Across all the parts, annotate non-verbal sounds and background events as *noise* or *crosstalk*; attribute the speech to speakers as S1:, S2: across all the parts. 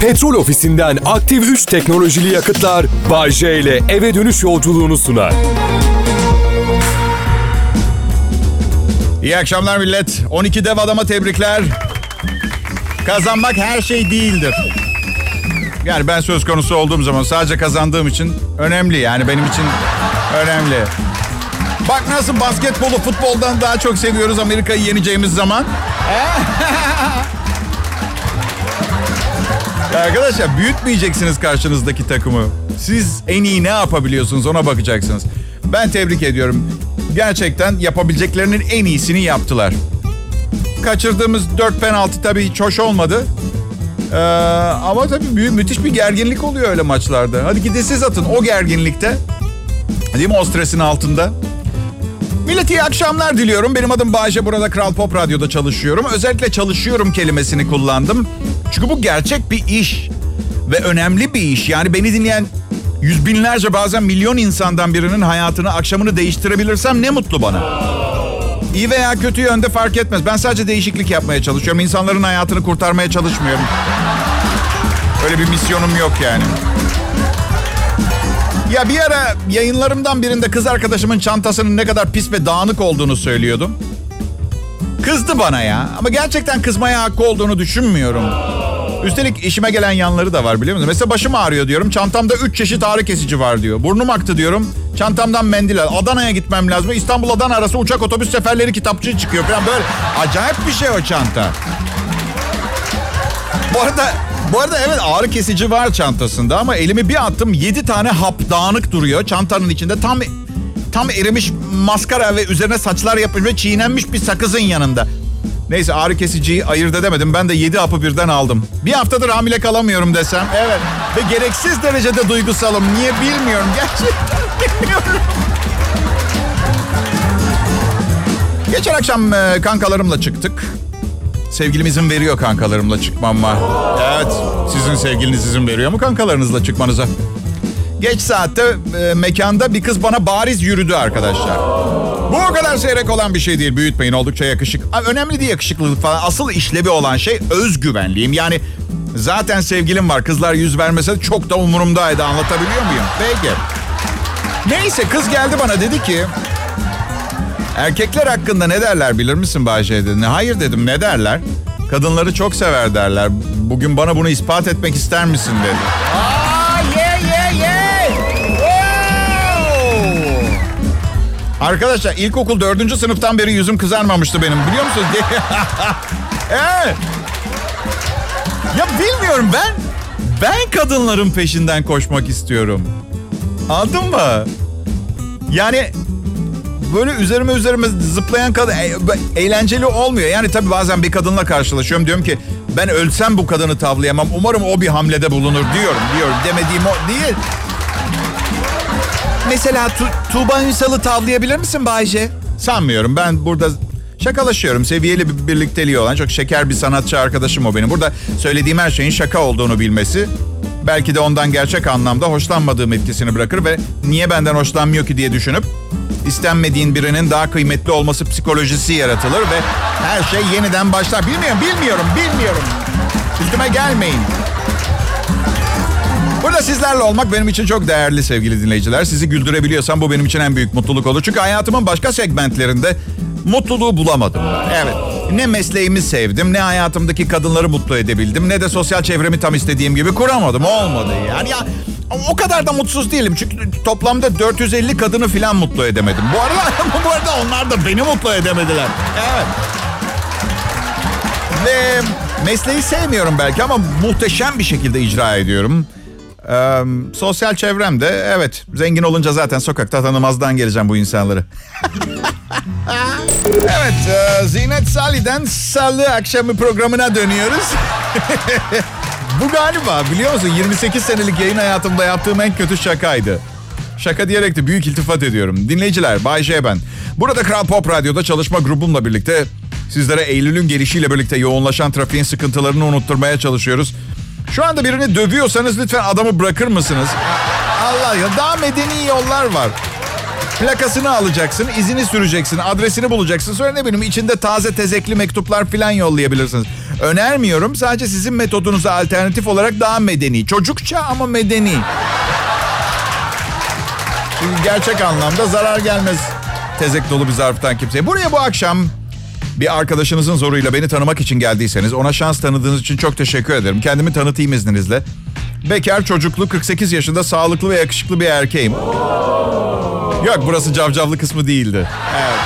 S1: Petrol ofisinden aktif 3 teknolojili yakıtlar Bay J ile eve dönüş yolculuğunu sunar.
S2: İyi akşamlar millet. 12 dev adama tebrikler. Kazanmak her şey değildir. Yani ben söz konusu olduğum zaman sadece kazandığım için önemli. Yani benim için önemli. Bak nasıl basketbolu futboldan daha çok seviyoruz Amerika'yı yeneceğimiz zaman. *laughs* Ya arkadaşlar büyütmeyeceksiniz karşınızdaki takımı. Siz en iyi ne yapabiliyorsunuz ona bakacaksınız. Ben tebrik ediyorum. Gerçekten yapabileceklerinin en iyisini yaptılar. Kaçırdığımız 4 penaltı tabii hiç hoş olmadı. Ee, ama tabii büyük, müthiş bir gerginlik oluyor öyle maçlarda. Hadi gidin siz atın o gerginlikte. Değil mi o stresin altında? Millet iyi akşamlar diliyorum. Benim adım Bayece. Burada Kral Pop Radyo'da çalışıyorum. Özellikle çalışıyorum kelimesini kullandım. Çünkü bu gerçek bir iş. Ve önemli bir iş. Yani beni dinleyen yüz binlerce bazen milyon insandan birinin hayatını, akşamını değiştirebilirsem ne mutlu bana. İyi veya kötü yönde fark etmez. Ben sadece değişiklik yapmaya çalışıyorum. İnsanların hayatını kurtarmaya çalışmıyorum. Öyle bir misyonum yok yani. Ya bir ara yayınlarımdan birinde kız arkadaşımın çantasının ne kadar pis ve dağınık olduğunu söylüyordum. Kızdı bana ya. Ama gerçekten kızmaya hakkı olduğunu düşünmüyorum. Üstelik işime gelen yanları da var biliyor musun? Mesela başım ağrıyor diyorum. Çantamda üç çeşit ağrı kesici var diyor. Burnum aktı diyorum. Çantamdan mendil al. Adana'ya gitmem lazım. İstanbul Adana arası uçak otobüs seferleri kitapçığı çıkıyor falan böyle. Acayip bir şey o çanta. Bu arada bu arada evet ağrı kesici var çantasında ama elimi bir attım yedi tane hap dağınık duruyor çantanın içinde. Tam tam erimiş maskara ve üzerine saçlar yapılmış ve çiğnenmiş bir sakızın yanında. Neyse ağrı kesiciyi ayırt edemedim. Ben de yedi hapı birden aldım. Bir haftadır hamile kalamıyorum desem. Evet. Ve gereksiz derecede duygusalım. Niye bilmiyorum. Gerçekten bilmiyorum. Geçen akşam e, kankalarımla çıktık. Sevgilim izin veriyor kankalarımla çıkmama. Evet, sizin sevgiliniz izin veriyor mu kankalarınızla çıkmanıza? Geç saatte e, mekanda bir kız bana bariz yürüdü arkadaşlar. Bu o kadar seyrek olan bir şey değil. Büyütmeyin oldukça yakışık. Önemli değil yakışıklılık falan. Asıl işlevi olan şey özgüvenliğim. Yani zaten sevgilim var. Kızlar yüz vermese çok da umurumdaydı. Anlatabiliyor muyum? Peki. Neyse kız geldi bana dedi ki... Erkekler hakkında ne derler bilir misin Bahçe dedi. Hayır dedim ne derler? Kadınları çok sever derler. Bugün bana bunu ispat etmek ister misin dedi. Aa, yeah, yeah, yeah. Wow. Arkadaşlar ilkokul dördüncü sınıftan beri yüzüm kızarmamıştı benim biliyor musunuz? *laughs* evet. Ya bilmiyorum ben ben kadınların peşinden koşmak istiyorum. Anladın mı? Yani böyle üzerime üzerime zıplayan kadın e, eğlenceli olmuyor. Yani tabii bazen bir kadınla karşılaşıyorum. Diyorum ki ben ölsem bu kadını tavlayamam. Umarım o bir hamlede bulunur diyorum. Diyorum demediğim o değil. Mesela tu Tuğba Ünsal'ı tavlayabilir misin Bayce? Sanmıyorum. Ben burada şakalaşıyorum. Seviyeli bir birlikteliği olan çok şeker bir sanatçı arkadaşım o benim. Burada söylediğim her şeyin şaka olduğunu bilmesi belki de ondan gerçek anlamda hoşlanmadığım etkisini bırakır ve niye benden hoşlanmıyor ki diye düşünüp istenmediğin birinin daha kıymetli olması psikolojisi yaratılır ve her şey yeniden başlar. Bilmiyorum, bilmiyorum, bilmiyorum. Üstüme gelmeyin. Burada sizlerle olmak benim için çok değerli sevgili dinleyiciler. Sizi güldürebiliyorsam bu benim için en büyük mutluluk olur. Çünkü hayatımın başka segmentlerinde mutluluğu bulamadım. Evet. Ne mesleğimi sevdim, ne hayatımdaki kadınları mutlu edebildim, ne de sosyal çevremi tam istediğim gibi kuramadım. Olmadı yani. Ya o kadar da mutsuz değilim. Çünkü toplamda 450 kadını falan mutlu edemedim. Bu arada *laughs* bu arada onlar da beni mutlu edemediler. Evet. Ve mesleği sevmiyorum belki ama muhteşem bir şekilde icra ediyorum. Ee, sosyal çevremde evet zengin olunca zaten sokakta tanımazdan geleceğim bu insanları. *laughs* evet e, Zinet Salih'den Salı akşamı programına dönüyoruz. *laughs* bu galiba biliyor musun 28 senelik yayın hayatımda yaptığım en kötü şakaydı. Şaka diyerek de büyük iltifat ediyorum. Dinleyiciler Bay J ben. Burada Kral Pop Radyo'da çalışma grubumla birlikte sizlere Eylül'ün gelişiyle birlikte yoğunlaşan trafiğin sıkıntılarını unutturmaya çalışıyoruz. Şu anda birini dövüyorsanız lütfen adamı bırakır mısınız? Allah ya daha medeni yollar var. Plakasını alacaksın, izini süreceksin, adresini bulacaksın. Sonra ne bileyim içinde taze tezekli mektuplar falan yollayabilirsiniz. Önermiyorum. Sadece sizin metodunuza alternatif olarak daha medeni. Çocukça ama medeni. Çünkü gerçek anlamda zarar gelmez tezek dolu bir zarftan kimseye. Buraya bu akşam bir arkadaşınızın zoruyla beni tanımak için geldiyseniz ona şans tanıdığınız için çok teşekkür ederim. Kendimi tanıtayım izninizle. Bekar, çocuklu, 48 yaşında, sağlıklı ve yakışıklı bir erkeğim. Yok burası cavcavlı kısmı değildi. Evet.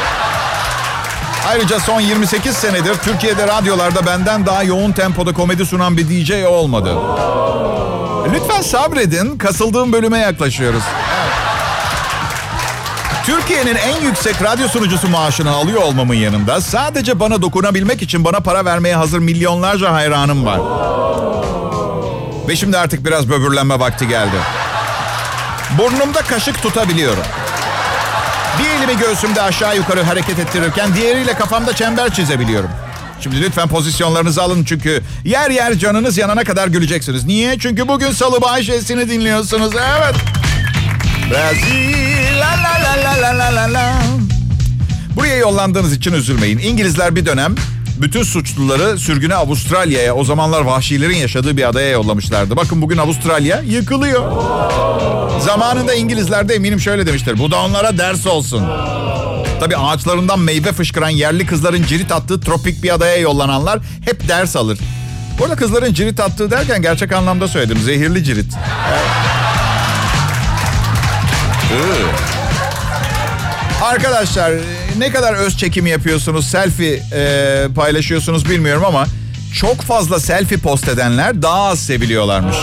S2: Ayrıca son 28 senedir Türkiye'de radyolarda benden daha yoğun tempoda komedi sunan bir DJ olmadı. Lütfen sabredin. Kasıldığım bölüme yaklaşıyoruz. Türkiye'nin en yüksek radyo sunucusu maaşını alıyor olmamın yanında sadece bana dokunabilmek için bana para vermeye hazır milyonlarca hayranım var. Ve şimdi artık biraz böbürlenme vakti geldi. Burnumda kaşık tutabiliyorum. Bir elimi göğsümde aşağı yukarı hareket ettirirken diğeriyle kafamda çember çizebiliyorum. Şimdi lütfen pozisyonlarınızı alın çünkü yer yer canınız yanana kadar güleceksiniz. Niye? Çünkü bugün Salı Bahçesi'ni dinliyorsunuz. Evet. Brazil, la la la la la la la. Buraya yollandığınız için üzülmeyin. İngilizler bir dönem bütün suçluları sürgüne Avustralya'ya, o zamanlar vahşilerin yaşadığı bir adaya yollamışlardı. Bakın bugün Avustralya yıkılıyor. Zamanında İngilizler de eminim şöyle demiştir. Bu da onlara ders olsun. Tabii ağaçlarından meyve fışkıran yerli kızların cirit attığı tropik bir adaya yollananlar hep ders alır. Bu arada kızların cirit attığı derken gerçek anlamda söyledim. Zehirli cirit. Arkadaşlar ne kadar öz çekimi yapıyorsunuz, selfie e, paylaşıyorsunuz bilmiyorum ama çok fazla selfie post edenler daha az seviliyorlarmış.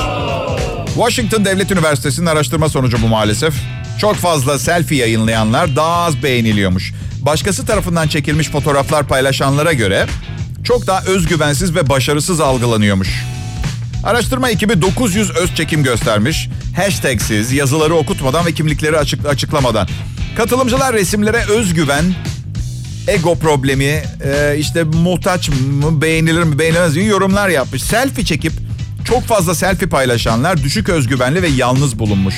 S2: Washington Devlet Üniversitesi'nin araştırma sonucu bu maalesef. Çok fazla selfie yayınlayanlar daha az beğeniliyormuş. Başkası tarafından çekilmiş fotoğraflar paylaşanlara göre çok daha özgüvensiz ve başarısız algılanıyormuş. Araştırma ekibi 900 öz çekim göstermiş. Hashtagsiz, yazıları okutmadan ve kimlikleri açık, açıklamadan. Katılımcılar resimlere özgüven, ego problemi, e, işte muhtaç mı, beğenilir mi, beğenilmez mi yorumlar yapmış. Selfie çekip çok fazla selfie paylaşanlar düşük özgüvenli ve yalnız bulunmuş.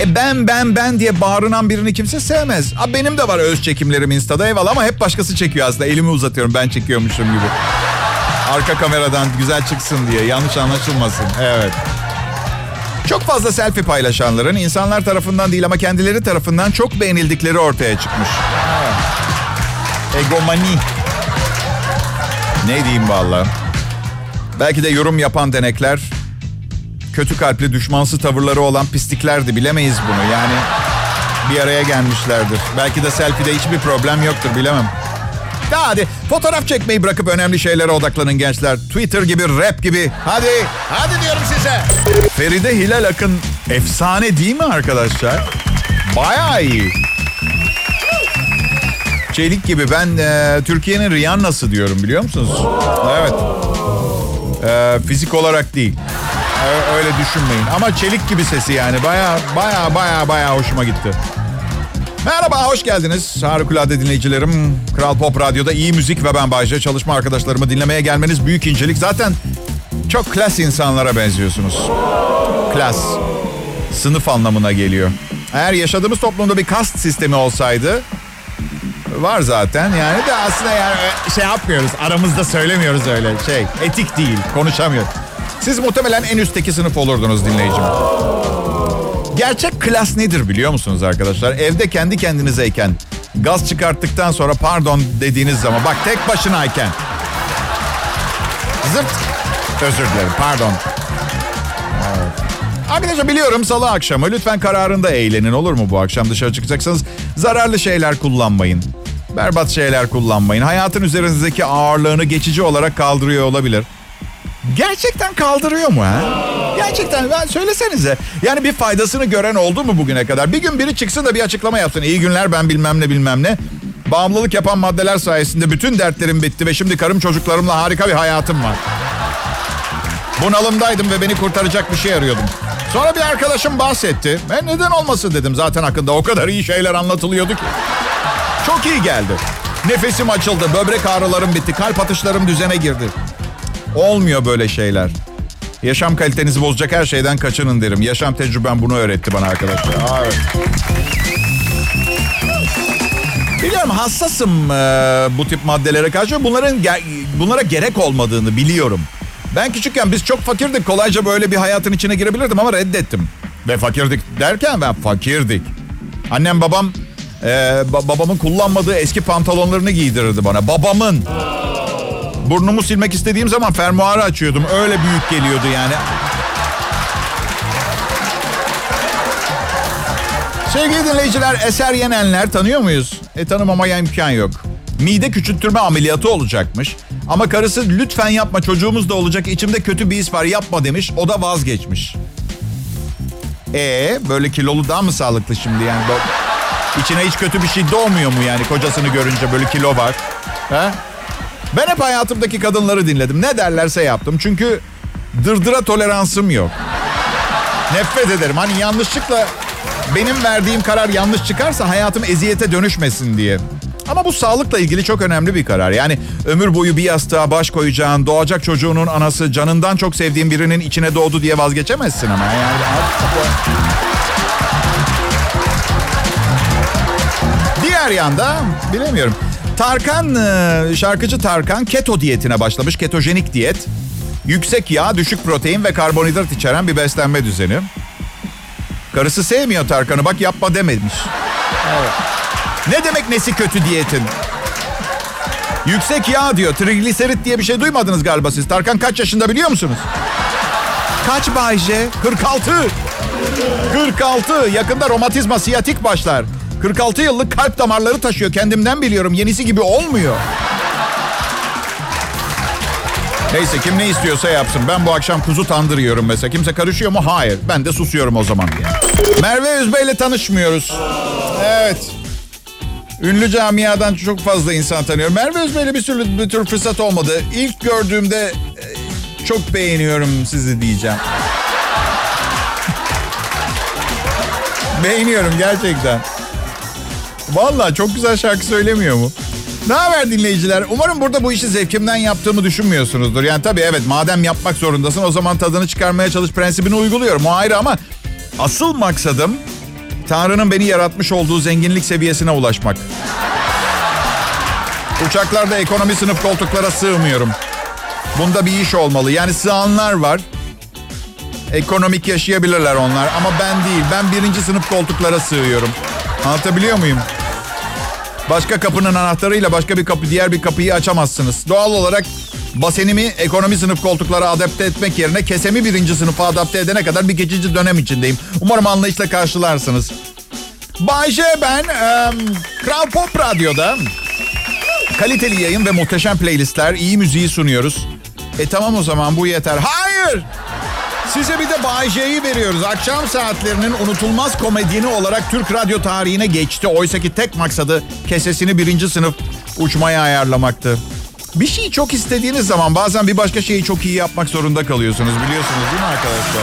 S2: E ben ben ben diye bağırınan birini kimse sevmez. A benim de var öz çekimlerim Insta'da eyvallah ama hep başkası çekiyor aslında. Elimi uzatıyorum ben çekiyormuşum gibi. Arka kameradan güzel çıksın diye yanlış anlaşılmasın. Evet. Çok fazla selfie paylaşanların insanlar tarafından değil ama kendileri tarafından çok beğenildikleri ortaya çıkmış. Egomani. Ne diyeyim valla. Belki de yorum yapan denekler kötü kalpli düşmansı tavırları olan pisliklerdi bilemeyiz bunu. Yani bir araya gelmişlerdir. Belki de selfie'de hiçbir problem yoktur bilemem. Ya hadi fotoğraf çekmeyi bırakıp önemli şeylere odaklanın gençler. Twitter gibi, rap gibi. Hadi, hadi diyorum size. Feride Hilal Akın efsane değil mi arkadaşlar? Bayağı iyi. Çelik gibi ben e, Türkiye'nin Rihanna'sı diyorum biliyor musunuz? Evet. E, fizik olarak değil. E, öyle düşünmeyin. Ama çelik gibi sesi yani. Baya baya baya baya hoşuma gitti. Merhaba, hoş geldiniz. Harikulade dinleyicilerim. Kral Pop Radyo'da iyi müzik ve ben Bayce. Çalışma arkadaşlarımı dinlemeye gelmeniz büyük incelik. Zaten çok klas insanlara benziyorsunuz. Klas. Sınıf anlamına geliyor. Eğer yaşadığımız toplumda bir kast sistemi olsaydı... Var zaten yani de aslında yani şey yapmıyoruz. Aramızda söylemiyoruz öyle şey. Etik değil, konuşamıyor. Siz muhtemelen en üstteki sınıf olurdunuz dinleyicim. Gerçek klas nedir biliyor musunuz arkadaşlar? Evde kendi kendinizeyken gaz çıkarttıktan sonra pardon dediğiniz zaman bak tek başınayken zırt özür dilerim pardon. Arkadaşlar biliyorum salı akşamı lütfen kararında eğlenin olur mu bu akşam dışarı çıkacaksanız zararlı şeyler kullanmayın. Berbat şeyler kullanmayın. Hayatın üzerinizdeki ağırlığını geçici olarak kaldırıyor olabilir. Gerçekten kaldırıyor mu ha? Gerçekten ben söylesenize. Yani bir faydasını gören oldu mu bugüne kadar? Bir gün biri çıksın da bir açıklama yapsın. İyi günler ben bilmem ne bilmem ne. Bağımlılık yapan maddeler sayesinde bütün dertlerim bitti ve şimdi karım çocuklarımla harika bir hayatım var. Bunalımdaydım ve beni kurtaracak bir şey arıyordum. Sonra bir arkadaşım bahsetti. Ben neden olmasın dedim. Zaten hakkında o kadar iyi şeyler anlatılıyordu ki. Çok iyi geldi. Nefesim açıldı, böbrek ağrılarım bitti, kalp atışlarım düzene girdi. Olmuyor böyle şeyler. Yaşam kalitenizi bozacak her şeyden kaçının derim. Yaşam tecrübem bunu öğretti bana arkadaşlar. Evet. Biliyorum hassasım e, bu tip maddelere karşı. Bunların ge- bunlara gerek olmadığını biliyorum. Ben küçükken biz çok fakirdik. Kolayca böyle bir hayatın içine girebilirdim ama reddettim. Ve fakirdik derken ben fakirdik. Annem babam e, ba- babamın kullanmadığı eski pantolonlarını giydirirdi bana. Babamın. Burnumu silmek istediğim zaman fermuarı açıyordum. Öyle büyük geliyordu yani. Sevgili dinleyiciler, Eser Yenenler tanıyor muyuz? E tanımamaya imkan yok. Mide küçültürme ameliyatı olacakmış. Ama karısı lütfen yapma çocuğumuz da olacak içimde kötü bir his var yapma demiş. O da vazgeçmiş. E böyle kilolu daha mı sağlıklı şimdi yani? İçine hiç kötü bir şey doğmuyor mu yani kocasını görünce böyle kilo var? He? Ben hep hayatımdaki kadınları dinledim. Ne derlerse yaptım. Çünkü dırdıra toleransım yok. Nefret ederim. Hani yanlışlıkla benim verdiğim karar yanlış çıkarsa hayatım eziyete dönüşmesin diye. Ama bu sağlıkla ilgili çok önemli bir karar. Yani ömür boyu bir yastığa baş koyacağın, doğacak çocuğunun anası canından çok sevdiğin birinin içine doğdu diye vazgeçemezsin ama. Yani Diğer yanda bilemiyorum. Tarkan, e, şarkıcı Tarkan keto diyetine başlamış. Ketojenik diyet. Yüksek yağ, düşük protein ve karbonhidrat içeren bir beslenme düzeni. Karısı sevmiyor Tarkan'ı bak yapma dememiş. Evet. Ne demek nesi kötü diyetin? Yüksek yağ diyor. Trigliserit diye bir şey duymadınız galiba siz. Tarkan kaç yaşında biliyor musunuz? Kaç Bayce? 46. 46. Yakında romatizma, siyatik başlar. 46 yıllık kalp damarları taşıyor. Kendimden biliyorum. Yenisi gibi olmuyor. Neyse kim ne istiyorsa yapsın. Ben bu akşam kuzu tandır yiyorum mesela. Kimse karışıyor mu? Hayır. Ben de susuyorum o zaman. Merve Özbey ile tanışmıyoruz. Evet. Ünlü camiadan çok fazla insan tanıyorum. Merve Özbey ile bir sürü bir tür fırsat olmadı. İlk gördüğümde e, çok beğeniyorum sizi diyeceğim. *laughs* beğeniyorum gerçekten. Vallahi çok güzel şarkı söylemiyor mu? Ne haber dinleyiciler? Umarım burada bu işi zevkimden yaptığımı düşünmüyorsunuzdur. Yani tabii evet madem yapmak zorundasın o zaman tadını çıkarmaya çalış prensibini uyguluyorum. O ayrı ama asıl maksadım Tanrı'nın beni yaratmış olduğu zenginlik seviyesine ulaşmak. Uçaklarda ekonomi sınıf koltuklara sığmıyorum. Bunda bir iş olmalı. Yani sığanlar var. Ekonomik yaşayabilirler onlar ama ben değil. Ben birinci sınıf koltuklara sığıyorum. Anlatabiliyor muyum? Başka kapının anahtarıyla başka bir kapı, diğer bir kapıyı açamazsınız. Doğal olarak basenimi ekonomi sınıf koltuklara adapte etmek yerine kesemi birinci sınıfa adapte edene kadar bir geçici dönem içindeyim. Umarım anlayışla karşılarsınız. Bay J ben, e, Kral Pop Radyo'da kaliteli yayın ve muhteşem playlistler, iyi müziği sunuyoruz. E tamam o zaman bu yeter. Hayır! Size bir de Bay J'yi veriyoruz. Akşam saatlerinin unutulmaz komedyeni olarak Türk radyo tarihine geçti. Oysa ki tek maksadı kesesini birinci sınıf uçmaya ayarlamaktı. Bir şeyi çok istediğiniz zaman bazen bir başka şeyi çok iyi yapmak zorunda kalıyorsunuz. Biliyorsunuz değil mi arkadaşlar?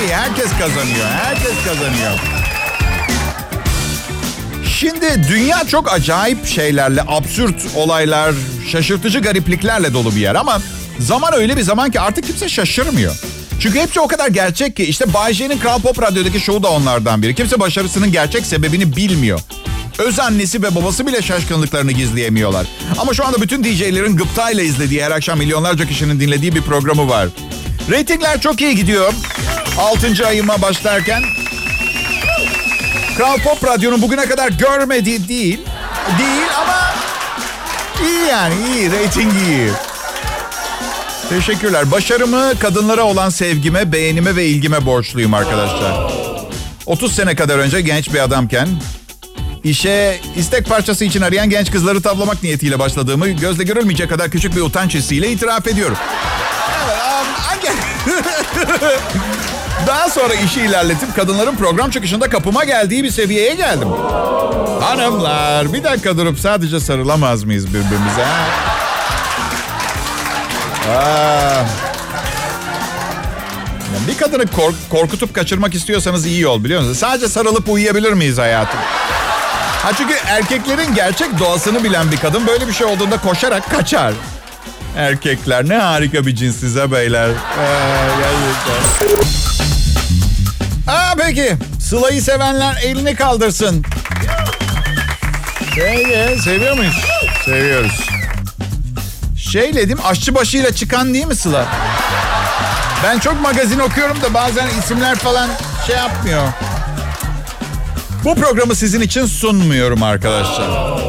S2: İyi herkes kazanıyor. Herkes kazanıyor. Şimdi dünya çok acayip şeylerle, absürt olaylar, şaşırtıcı garipliklerle dolu bir yer ama zaman öyle bir zaman ki artık kimse şaşırmıyor. Çünkü hepsi o kadar gerçek ki işte Bay J'nin Kral Pop Radyo'daki şovu da onlardan biri. Kimse başarısının gerçek sebebini bilmiyor. Öz annesi ve babası bile şaşkınlıklarını gizleyemiyorlar. Ama şu anda bütün DJ'lerin gıptayla izlediği her akşam milyonlarca kişinin dinlediği bir programı var. Ratingler çok iyi gidiyor. 6. ayıma başlarken. Kral Pop Radyo'nun bugüne kadar görmediği değil. Değil ama iyi yani iyi. Rating iyi. Teşekkürler. Başarımı kadınlara olan sevgime, beğenime ve ilgime borçluyum arkadaşlar. 30 sene kadar önce genç bir adamken işe istek parçası için arayan genç kızları tavlamak niyetiyle başladığımı gözle görülmeyecek kadar küçük bir utanç hissiyle itiraf ediyorum. Um. *laughs* Daha sonra işi ilerletip kadınların program çıkışında kapıma geldiği bir seviyeye geldim. Hanımlar bir dakika durup sadece sarılamaz mıyız birbirimize? Ha? Aa. Bir kadını kork- korkutup kaçırmak istiyorsanız iyi yol biliyor musunuz? Sadece sarılıp uyuyabilir miyiz hayatım? Ha çünkü erkeklerin gerçek doğasını bilen bir kadın böyle bir şey olduğunda koşarak kaçar. Erkekler ne harika bir cins size beyler. Ee. Aa peki. Sıla'yı sevenler elini kaldırsın. Peki, seviyor muyuz? Seviyoruz. Şey dedim, aşçı başıyla çıkan değil mi Sıla? Ben çok magazin okuyorum da bazen isimler falan şey yapmıyor. Bu programı sizin için sunmuyorum arkadaşlar.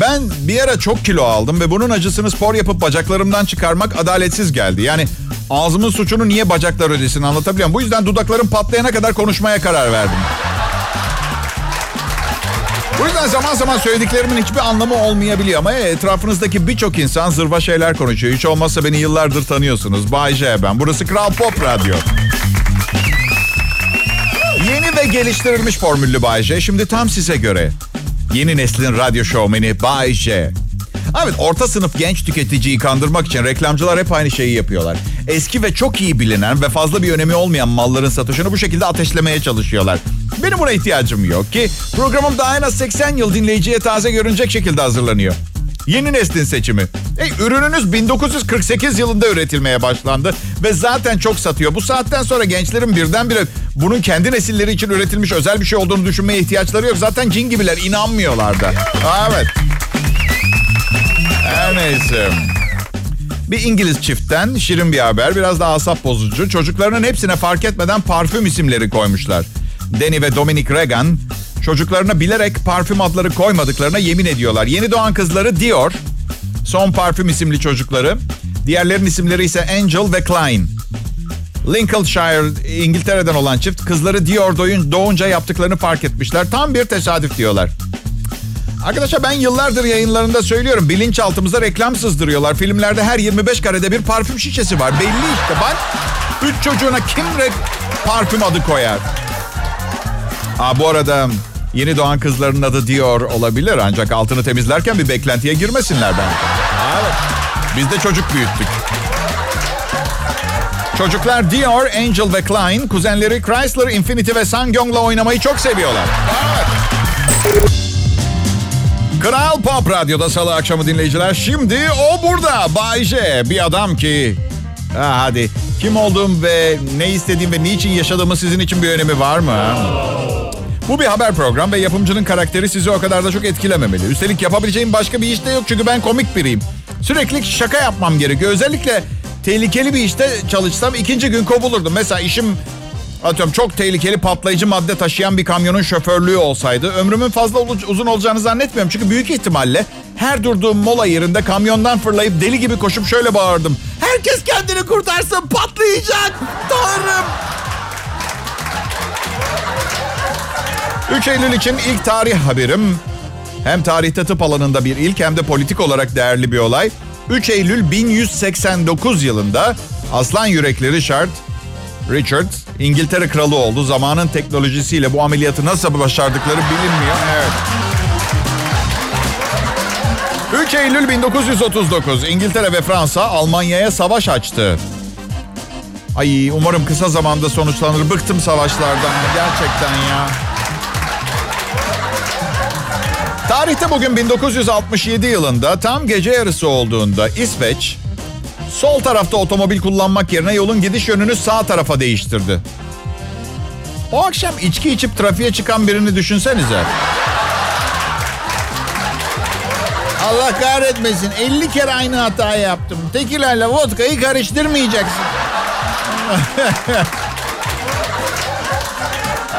S2: Ben bir ara çok kilo aldım ve bunun acısını spor yapıp bacaklarımdan çıkarmak adaletsiz geldi. Yani ağzımın suçunu niye bacaklar ödesin anlatabiliyor muyum? Bu yüzden dudaklarım patlayana kadar konuşmaya karar verdim. Bu yüzden zaman zaman söylediklerimin hiçbir anlamı olmayabiliyor ama etrafınızdaki birçok insan zırva şeyler konuşuyor. Hiç olmazsa beni yıllardır tanıyorsunuz. Bay J ben. Burası Kral Pop Radyo. Yeni ve geliştirilmiş formüllü Bay J. Şimdi tam size göre. Yeni neslin radyo şovmeni Bay J. Evet orta sınıf genç tüketiciyi kandırmak için reklamcılar hep aynı şeyi yapıyorlar. Eski ve çok iyi bilinen ve fazla bir önemi olmayan malların satışını bu şekilde ateşlemeye çalışıyorlar. Benim buna ihtiyacım yok ki programım daha en az 80 yıl dinleyiciye taze görünecek şekilde hazırlanıyor. Yeni neslin seçimi. E, ürününüz 1948 yılında üretilmeye başlandı ve zaten çok satıyor. Bu saatten sonra gençlerin birdenbire bunun kendi nesilleri için üretilmiş özel bir şey olduğunu düşünmeye ihtiyaçları yok. Zaten cin gibiler inanmıyorlar da. Evet. Her neyse. Bir İngiliz çiftten şirin bir haber. Biraz da asap bozucu. Çocuklarının hepsine fark etmeden parfüm isimleri koymuşlar. Danny ve Dominic Regan çocuklarına bilerek parfüm adları koymadıklarına yemin ediyorlar. Yeni doğan kızları Dior. Son parfüm isimli çocukları. Diğerlerin isimleri ise Angel ve Klein. Lincolnshire, İngiltere'den olan çift kızları Dior doğunca yaptıklarını fark etmişler. Tam bir tesadüf diyorlar. Arkadaşlar ben yıllardır yayınlarında söylüyorum. Bilinçaltımıza reklam sızdırıyorlar. Filmlerde her 25 karede bir parfüm şişesi var. Belli işte bak. Üç çocuğuna kim re- parfüm adı koyar? Aa, bu arada yeni doğan kızların adı Dior olabilir. Ancak altını temizlerken bir beklentiye girmesinler ben. Evet. Biz de çocuk büyüttük. Çocuklar Dior, Angel ve Klein, kuzenleri Chrysler, Infiniti ve Sangyong'la oynamayı çok seviyorlar. Evet. Kral Pop Radyo'da salı akşamı dinleyiciler. Şimdi o burada. Bay J. Bir adam ki... Ha, hadi. Kim olduğum ve ne istediğim ve niçin yaşadığımı sizin için bir önemi var mı? Bu bir haber program ve yapımcının karakteri sizi o kadar da çok etkilememeli. Üstelik yapabileceğim başka bir iş de yok çünkü ben komik biriyim. Sürekli şaka yapmam gerekiyor. Özellikle tehlikeli bir işte çalışsam ikinci gün kovulurdum. Mesela işim atıyorum çok tehlikeli patlayıcı madde taşıyan bir kamyonun şoförlüğü olsaydı ömrümün fazla uzun olacağını zannetmiyorum. Çünkü büyük ihtimalle her durduğum mola yerinde kamyondan fırlayıp deli gibi koşup şöyle bağırdım. Herkes kendini kurtarsın patlayacak Tanrım. 3 Eylül için ilk tarih haberim. Hem tarihte tıp alanında bir ilk hem de politik olarak değerli bir olay. 3 Eylül 1189 yılında aslan yürekli Richard Richard İngiltere kralı oldu. Zamanın teknolojisiyle bu ameliyatı nasıl başardıkları bilinmiyor. Evet. 3 Eylül 1939 İngiltere ve Fransa Almanya'ya savaş açtı. Ay umarım kısa zamanda sonuçlanır. Bıktım savaşlardan gerçekten ya. Tarihte bugün 1967 yılında tam gece yarısı olduğunda İsveç sol tarafta otomobil kullanmak yerine yolun gidiş yönünü sağ tarafa değiştirdi. O akşam içki içip trafiğe çıkan birini düşünsenize. Allah kahretmesin. 50 kere aynı hata yaptım. Tekilerle vodkayı karıştırmayacaksın. *laughs*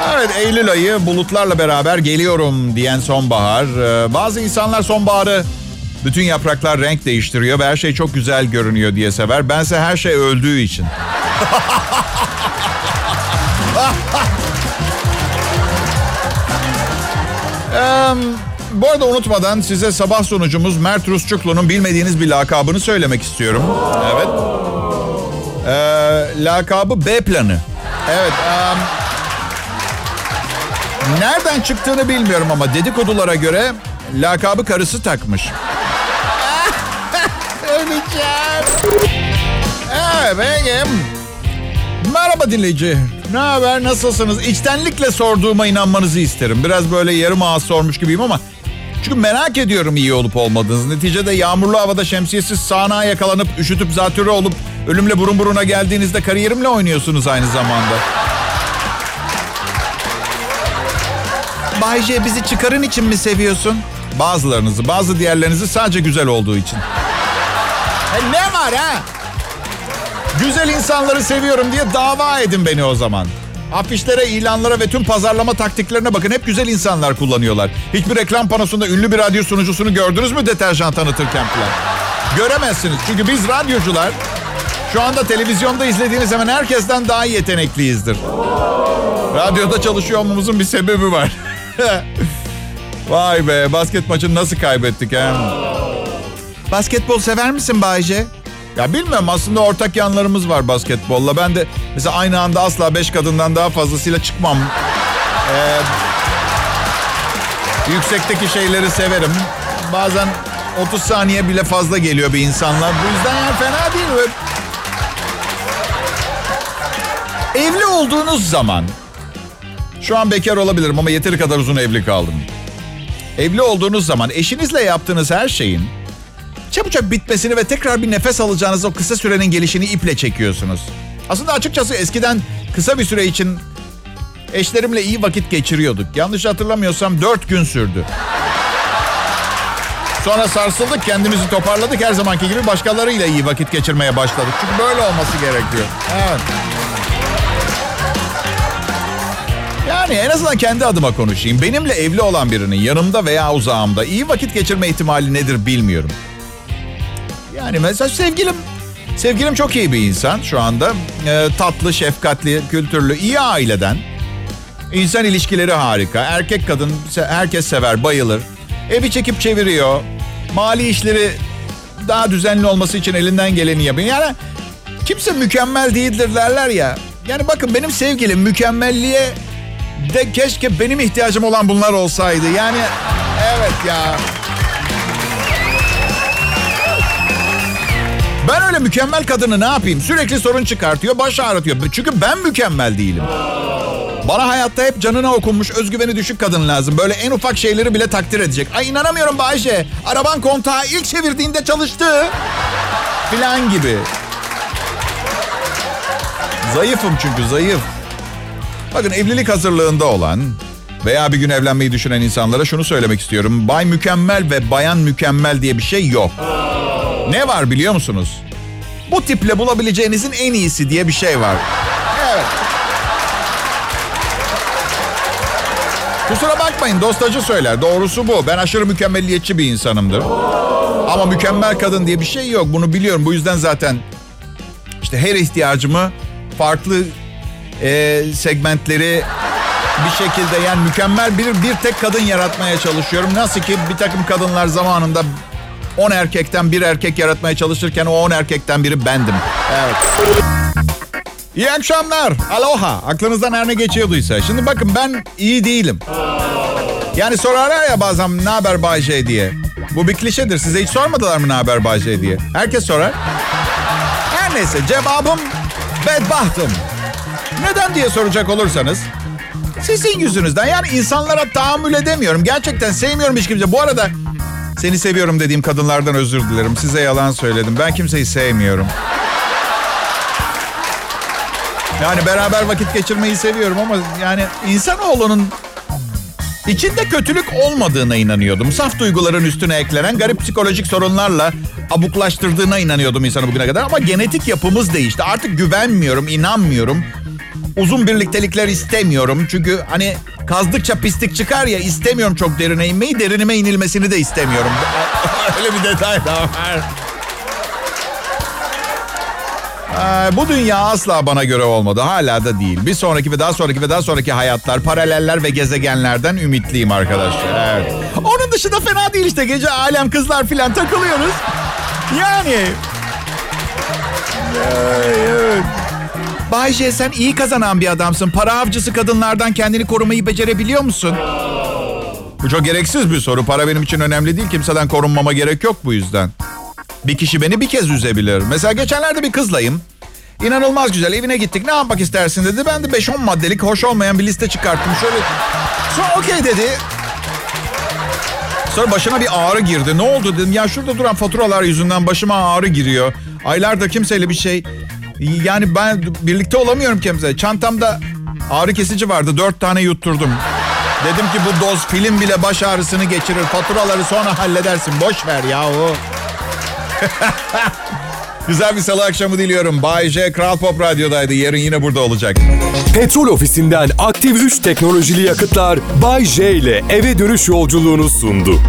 S2: Evet Eylül ayı bulutlarla beraber geliyorum diyen sonbahar. Ee, bazı insanlar sonbaharı bütün yapraklar renk değiştiriyor ve her şey çok güzel görünüyor diye sever. Bense her şey öldüğü için. *laughs* Ee, bu arada unutmadan size sabah sonucumuz Mert Rusçuklu'nun bilmediğiniz bir lakabını söylemek istiyorum. Evet. Ee, lakabı B planı. Evet. Um, nereden çıktığını bilmiyorum ama dedikodulara göre lakabı karısı takmış. *laughs* Öleceğim. Evet benim. Merhaba dinleyici. Ne haber? Nasılsınız? İçtenlikle sorduğuma inanmanızı isterim. Biraz böyle yarım ağız sormuş gibiyim ama... Çünkü merak ediyorum iyi olup olmadığınızı. Neticede yağmurlu havada şemsiyesiz sağanağa yakalanıp üşütüp zatürre olup ölümle burun buruna geldiğinizde kariyerimle oynuyorsunuz aynı zamanda. Bay J bizi çıkarın için mi seviyorsun? Bazılarınızı, bazı diğerlerinizi sadece güzel olduğu için. E ne var ha? Güzel insanları seviyorum diye dava edin beni o zaman. Afişlere, ilanlara ve tüm pazarlama taktiklerine bakın. Hep güzel insanlar kullanıyorlar. Hiçbir reklam panosunda ünlü bir radyo sunucusunu gördünüz mü deterjan tanıtırken falan? Göremezsiniz. Çünkü biz radyocular şu anda televizyonda izlediğiniz zaman herkesten daha yetenekliyizdir. Radyoda çalışıyor olmamızın bir sebebi var. *laughs* Vay be basket maçını nasıl kaybettik ha? Basketbol sever misin Bayce? Ya bilmiyorum aslında ortak yanlarımız var basketbolla. Ben de mesela aynı anda asla beş kadından daha fazlasıyla çıkmam. Ee, yüksekteki şeyleri severim. Bazen 30 saniye bile fazla geliyor bir insanlar. Bu yüzden yani fena değil. Evli olduğunuz zaman şu an bekar olabilirim ama yeteri kadar uzun evli kaldım. Evli olduğunuz zaman eşinizle yaptığınız her şeyin çabucak bitmesini ve tekrar bir nefes alacağınız o kısa sürenin gelişini iple çekiyorsunuz. Aslında açıkçası eskiden kısa bir süre için eşlerimle iyi vakit geçiriyorduk. Yanlış hatırlamıyorsam dört gün sürdü. Sonra sarsıldık, kendimizi toparladık. Her zamanki gibi başkalarıyla iyi vakit geçirmeye başladık. Çünkü böyle olması gerekiyor. Evet. Yani en azından kendi adıma konuşayım. Benimle evli olan birinin yanımda veya uzağımda iyi vakit geçirme ihtimali nedir bilmiyorum. Yani mesela sevgilim. Sevgilim çok iyi bir insan şu anda. Ee, tatlı, şefkatli, kültürlü, iyi aileden. İnsan ilişkileri harika. Erkek kadın herkes sever, bayılır. Evi çekip çeviriyor. Mali işleri daha düzenli olması için elinden geleni yapıyor. Yani kimse mükemmel değildir derler ya. Yani bakın benim sevgilim mükemmelliğe de keşke benim ihtiyacım olan bunlar olsaydı. Yani evet ya. Ben öyle mükemmel kadını ne yapayım? Sürekli sorun çıkartıyor, baş ağrıtıyor. Çünkü ben mükemmel değilim. Bana hayatta hep canına okunmuş, özgüveni düşük kadın lazım. Böyle en ufak şeyleri bile takdir edecek. Ay inanamıyorum Bayşe. Araban kontağı ilk çevirdiğinde çalıştı. Filan gibi. Zayıfım çünkü zayıf. Bakın evlilik hazırlığında olan veya bir gün evlenmeyi düşünen insanlara şunu söylemek istiyorum. Bay mükemmel ve bayan mükemmel diye bir şey yok. Ne var biliyor musunuz? Bu tiple bulabileceğinizin en iyisi diye bir şey var. Evet. Kusura bakmayın dostacı söyler. Doğrusu bu. Ben aşırı mükemmelliyetçi bir insanımdır. Ama mükemmel kadın diye bir şey yok. Bunu biliyorum. Bu yüzden zaten işte her ihtiyacımı farklı e, segmentleri bir şekilde yani mükemmel bir bir tek kadın yaratmaya çalışıyorum. Nasıl ki bir takım kadınlar zamanında 10 erkekten bir erkek yaratmaya çalışırken o 10 erkekten biri bendim. Evet. İyi akşamlar. Aloha. Aklınızdan her ne geçiyorduysa. Şimdi bakın ben iyi değilim. Yani sorarlar ya bazen ne haber Bayce diye. Bu bir klişedir. Size hiç sormadılar mı ne haber Bayce diye. Herkes sorar. Her neyse cevabım bedbahtım. Neden diye soracak olursanız sizin yüzünüzden. Yani insanlara tahammül edemiyorum. Gerçekten sevmiyorum hiç kimse. Bu arada seni seviyorum dediğim kadınlardan özür dilerim. Size yalan söyledim. Ben kimseyi sevmiyorum. Yani beraber vakit geçirmeyi seviyorum ama yani insanoğlunun içinde kötülük olmadığına inanıyordum. Saf duyguların üstüne eklenen garip psikolojik sorunlarla abuklaştırdığına inanıyordum insanı bugüne kadar. Ama genetik yapımız değişti. Artık güvenmiyorum, inanmıyorum. Uzun birliktelikler istemiyorum. Çünkü hani kazdıkça pislik çıkar ya istemiyorum çok derine inmeyi. Derinime inilmesini de istemiyorum. *laughs* Öyle bir detay daha var. Ee, bu dünya asla bana göre olmadı. Hala da değil. Bir sonraki ve daha sonraki ve daha sonraki hayatlar, paraleller ve gezegenlerden ümitliyim arkadaşlar. Evet. Onun dışında fena değil işte. Gece alem kızlar filan takılıyoruz. Yani. Evet. Bayce sen iyi kazanan bir adamsın. Para avcısı kadınlardan kendini korumayı becerebiliyor musun? Bu çok gereksiz bir soru. Para benim için önemli değil. Kimseden korunmama gerek yok bu yüzden. Bir kişi beni bir kez üzebilir. Mesela geçenlerde bir kızlayım. İnanılmaz güzel. Evine gittik. Ne yapmak istersin dedi. Ben de 5-10 maddelik hoş olmayan bir liste çıkarttım. Şöyle sonra okey dedi. Sonra başına bir ağrı girdi. Ne oldu dedim. Ya şurada duran faturalar yüzünden başıma ağrı giriyor. Aylarda kimseyle bir şey. Yani ben birlikte olamıyorum kimse. Çantamda ağrı kesici vardı. Dört tane yutturdum. Dedim ki bu doz film bile baş ağrısını geçirir. Faturaları sonra halledersin. Boş ver yahu. *laughs* Güzel bir salı akşamı diliyorum. Bay J Kral Pop Radyo'daydı. Yarın yine burada olacak.
S1: Petrol ofisinden aktif 3 teknolojili yakıtlar Bay J ile eve dönüş yolculuğunu sundu.